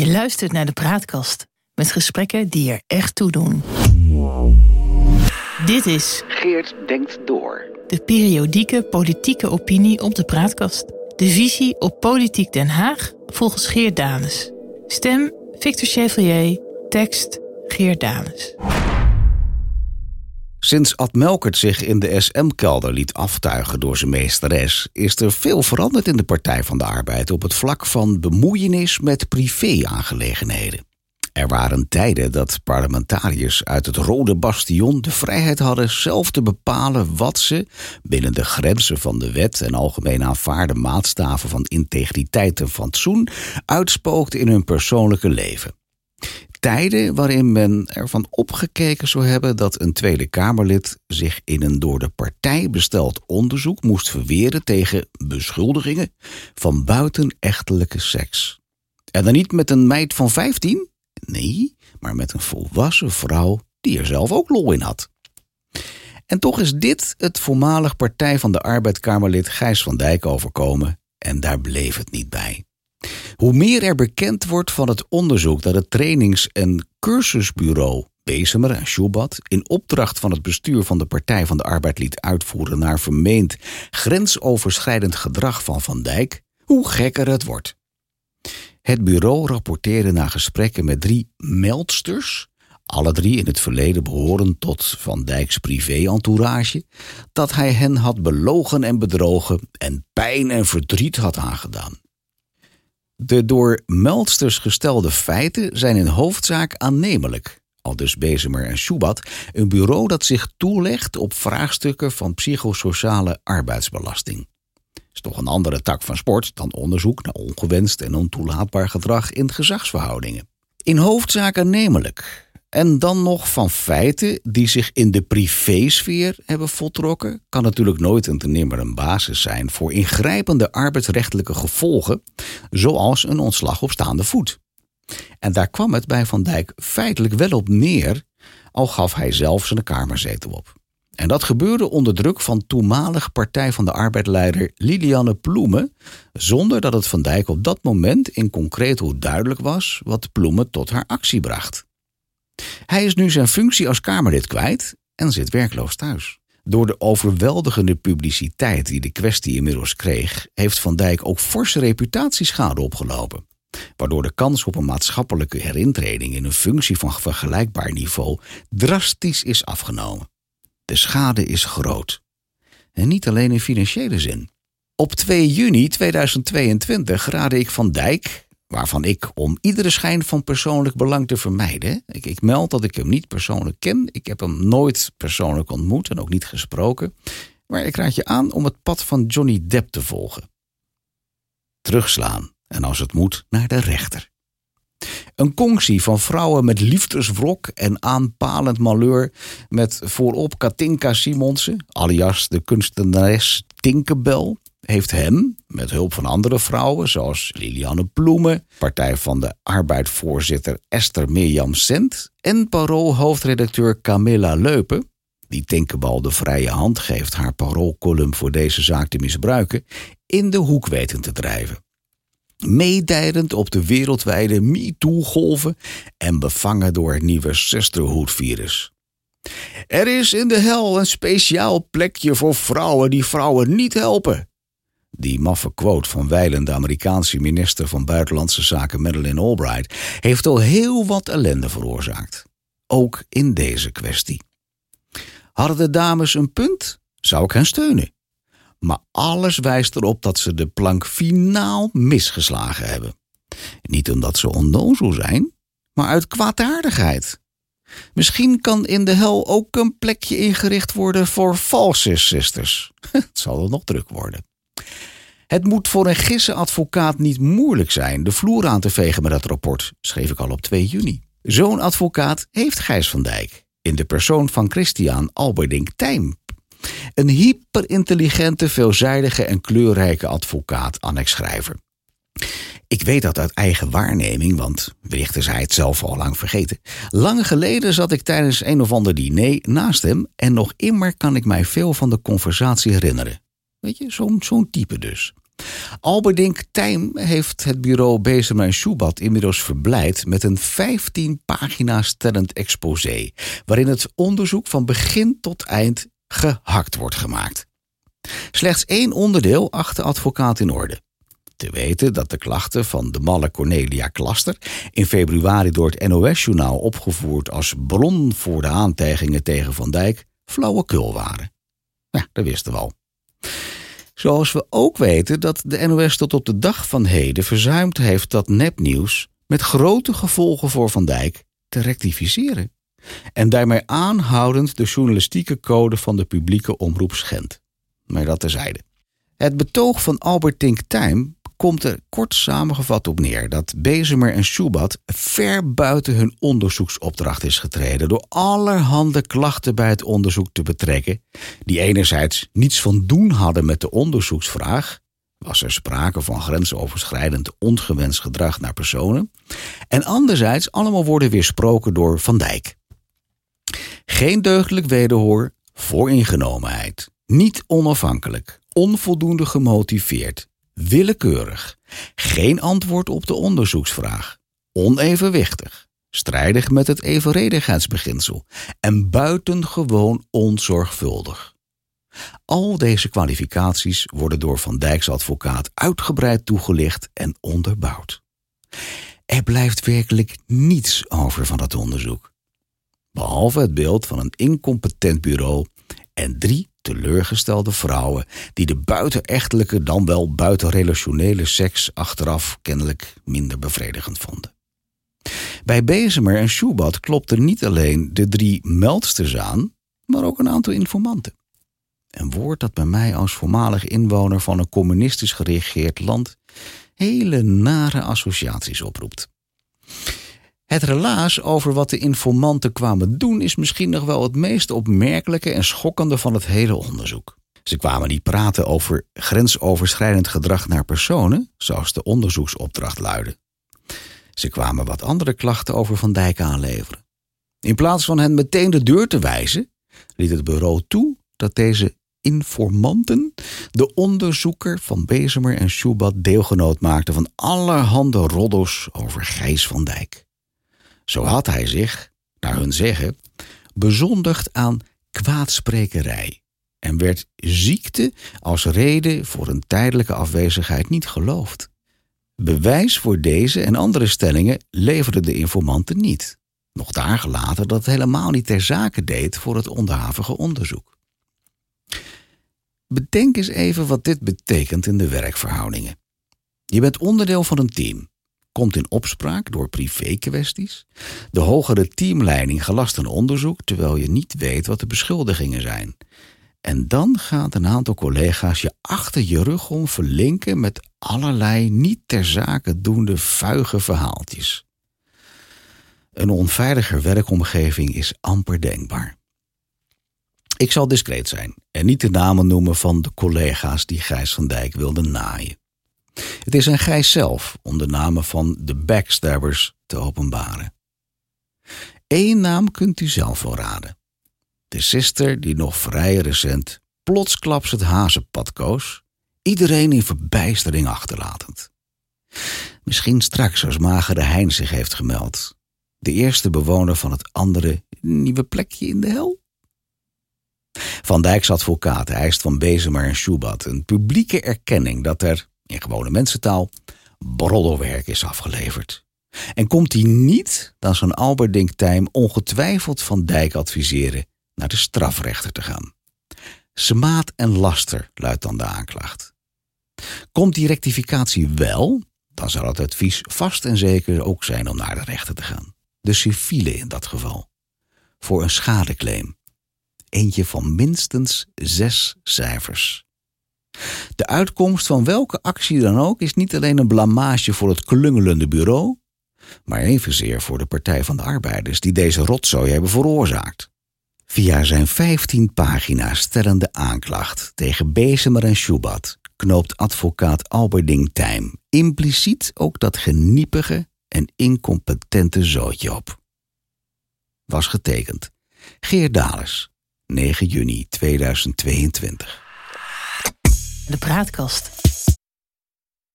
Je luistert naar de Praatkast met gesprekken die er echt toe doen. Dit is Geert denkt door. de periodieke politieke opinie op de Praatkast. De visie op Politiek Den Haag volgens Geert Danes. Stem Victor Chevalier, tekst Geert Danes. Sinds Ad Melkert zich in de SM-kelder liet aftuigen door zijn meesteres, is er veel veranderd in de Partij van de Arbeid op het vlak van bemoeienis met privé-aangelegenheden. Er waren tijden dat parlementariërs uit het Rode Bastion de vrijheid hadden zelf te bepalen wat ze, binnen de grenzen van de wet en algemeen aanvaarde maatstaven van integriteit en fatsoen, uitspookten in hun persoonlijke leven tijden waarin men ervan opgekeken zou hebben dat een Tweede Kamerlid zich in een door de partij besteld onderzoek moest verweren tegen beschuldigingen van buitenechtelijke seks. En dan niet met een meid van 15? Nee, maar met een volwassen vrouw die er zelf ook lol in had. En toch is dit het voormalig Partij van de Arbeid Kamerlid Gijs van Dijk overkomen en daar bleef het niet bij. Hoe meer er bekend wordt van het onderzoek dat het trainings- en cursusbureau Bezemer en Schubat in opdracht van het bestuur van de Partij van de Arbeid liet uitvoeren naar vermeend grensoverschrijdend gedrag van Van Dijk, hoe gekker het wordt. Het bureau rapporteerde na gesprekken met drie meldsters, alle drie in het verleden behorend tot Van Dijks privé-entourage, dat hij hen had belogen en bedrogen en pijn en verdriet had aangedaan. De door meldsters gestelde feiten zijn in hoofdzaak aannemelijk. Al dus Bezemer en Schubat, een bureau dat zich toelegt op vraagstukken van psychosociale arbeidsbelasting. Is toch een andere tak van sport dan onderzoek naar ongewenst en ontoelaatbaar gedrag in gezagsverhoudingen. In hoofdzaak aannemelijk. En dan nog van feiten die zich in de privésfeer hebben voltrokken, kan natuurlijk nooit en ten nimmer een basis zijn voor ingrijpende arbeidsrechtelijke gevolgen, zoals een ontslag op staande voet. En daar kwam het bij Van Dijk feitelijk wel op neer, al gaf hij zelf zijn kamerzetel op. En dat gebeurde onder druk van toenmalig Partij van de Arbeidleider Lilianne Ploemen, zonder dat het Van Dijk op dat moment in concreet hoe duidelijk was wat Ploemen tot haar actie bracht. Hij is nu zijn functie als Kamerlid kwijt en zit werkloos thuis. Door de overweldigende publiciteit die de kwestie inmiddels kreeg, heeft Van Dijk ook forse reputatieschade opgelopen. Waardoor de kans op een maatschappelijke herintreding in een functie van vergelijkbaar niveau drastisch is afgenomen. De schade is groot. En niet alleen in financiële zin. Op 2 juni 2022 raadde ik Van Dijk, waarvan ik om iedere schijn van persoonlijk belang te vermijden. Ik, ik, meld dat ik hem niet persoonlijk ken. Ik heb hem nooit persoonlijk ontmoet en ook niet gesproken. Maar ik raad je aan om het pad van Johnny Depp te volgen. Terugslaan en als het moet naar de rechter. Een conctie van vrouwen met liefdeswrok en aanpalend malheur met voorop Katinka Simonsen, alias de kunstenares Tinkerbell, heeft hem, met hulp van andere vrouwen zoals Lilianne Ploemen, Partij van de Arbeid-voorzitter Esther Mirjam Sent en Parool-hoofdredacteur Camilla Leupen, die Tinkerbell de vrije hand geeft haar paroolcolumn voor deze zaak te misbruiken, in de hoek weten te drijven. Meedijdend op de wereldwijde MeToo-golven en bevangen door het nieuwe sisterhood-virus. Er is in de hel een speciaal plekje voor vrouwen die vrouwen niet helpen. Die maffe quote van wijlende Amerikaanse minister van Buitenlandse Zaken Madeleine Albright heeft al heel wat ellende veroorzaakt. Ook in deze kwestie. Hadden de dames een punt, zou ik hen steunen. Maar alles wijst erop dat ze de plank finaal misgeslagen hebben. Niet omdat ze onnozel zijn, maar uit kwaadaardigheid. Misschien kan in de hel ook een plekje ingericht worden voor false sisters. Het zal er nog druk worden. Het moet voor een gissenadvocaat niet moeilijk zijn de vloer aan te vegen met dat rapport, schreef ik al op 2 juni. Zo'n advocaat heeft Gijs van Dijk, in de persoon van Christian Alberdink Tijm. Een hyperintelligente, veelzijdige en kleurrijke advocaat, annexschrijver. Ik weet dat uit eigen waarneming, want wellicht is hij het zelf al lang vergeten. Lang geleden zat ik tijdens een of ander diner naast hem en nog immer kan ik mij veel van de conversatie herinneren. Weet je, zo'n type dus. Alberdink Tijm heeft het bureau Bezem en Schubat inmiddels verblijd met een 15 pagina's stellend exposé, waarin het onderzoek van begin tot eind gehakt wordt gemaakt. Slechts één onderdeel acht de advocaat in orde. Te weten dat de klachten van de malle Cornelia Klaster in februari door het NOS-journaal opgevoerd als bron voor de aantijgingen tegen Van Dijk flauwekul waren. Ja, dat wisten we al. Zoals we ook weten dat de NOS tot op de dag van heden verzuimd heeft dat nepnieuws met grote gevolgen voor Van Dijk te rectificeren. En daarmee aanhoudend de journalistieke code van de publieke omroep schendt. Maar dat terzijde. Het betoog van Albert Tink Tijm komt er kort samengevat op neer dat Bezemer en Schubat ver buiten hun onderzoeksopdracht is getreden door allerhande klachten bij het onderzoek te betrekken, die enerzijds niets van doen hadden met de onderzoeksvraag, was er sprake van grensoverschrijdend ongewenst gedrag naar personen, en anderzijds allemaal worden weersproken door Van Dijk. Geen deugdelijk wederhoor, vooringenomenheid, niet onafhankelijk, onvoldoende gemotiveerd, willekeurig, geen antwoord op de onderzoeksvraag, onevenwichtig, strijdig met het evenredigheidsbeginsel en buitengewoon onzorgvuldig. Al deze kwalificaties worden door Van Dijks advocaat uitgebreid toegelicht en onderbouwd. Er blijft werkelijk niets over van het onderzoek. Behalve het beeld van een incompetent bureau en drie teleurgestelde vrouwen die de buitenechtelijke dan wel buitenrelationele seks achteraf kennelijk minder bevredigend vonden. Bij Bezemer en Schubert klopten niet alleen de drie meldsters aan, maar ook een aantal informanten. Een woord dat bij mij als voormalig inwoner van een communistisch geregeerd land hele nare associaties oproept. Het relaas over wat de informanten kwamen doen is misschien nog wel het meest opmerkelijke en schokkende van het hele onderzoek. Ze kwamen niet praten over grensoverschrijdend gedrag naar personen, zoals de onderzoeksopdracht luidde. Ze kwamen wat andere klachten over Van Dijk aanleveren. In plaats van hen meteen de deur te wijzen, liet het bureau toe dat deze informanten de onderzoeker van Bezemer en Schubat deelgenoot maakten van allerhande roddels over Gijs van Dijk. Zo had hij zich, naar hun zeggen, bezondigd aan kwaadsprekerij en werd ziekte als reden voor een tijdelijke afwezigheid niet geloofd. Bewijs voor deze en andere stellingen leverden de informanten niet. Nog dagen later dat het helemaal niet ter zake deed voor het onderhavige onderzoek. Bedenk eens even wat dit betekent in de werkverhoudingen. Je bent onderdeel van een team komt in opspraak door privé-kwesties. De hogere teamleiding gelast een onderzoek terwijl je niet weet wat de beschuldigingen zijn. En dan gaat een aantal collega's je achter je rug om verlinken met allerlei niet ter zake doende vuige verhaaltjes. Een onveiliger werkomgeving is amper denkbaar. Ik zal discreet zijn en niet de namen noemen van de collega's die Gijs van Dijk wilden naaien. Het is aan Gijs zelf om de namen van de backstabbers te openbaren. Eén naam kunt u zelf wel raden. De sister die nog vrij recent plotsklaps het hazenpad koos, iedereen in verbijstering achterlatend. Misschien straks als magere Hein zich heeft gemeld. De eerste bewoner van het andere nieuwe plekje in de hel? Van Dijks advocaat eist van Bezemer en Schubat een publieke erkenning dat er in gewone mensentaal, broddelwerk is afgeleverd. En komt hij niet, dan zal Albert Dinktijm ongetwijfeld Van Dijk adviseren naar de strafrechter te gaan. Smaad en laster luidt dan de aanklacht. Komt die rectificatie wel, dan zal het advies vast en zeker ook zijn om naar de rechter te gaan. De civiele in dat geval. Voor een schadeclaim. Eentje van minstens zes cijfers. De uitkomst van welke actie dan ook is niet alleen een blamage voor het klungelende bureau, maar evenzeer voor de Partij van de Arbeiders die deze rotzooi hebben veroorzaakt. Via zijn 15 pagina's stellende aanklacht tegen Bezemer en Schubat knoopt advocaat Alberding Tijm impliciet ook dat geniepige en incompetente zootje op. Was getekend. Geert Dales, 9 juni 2022 de praatkast.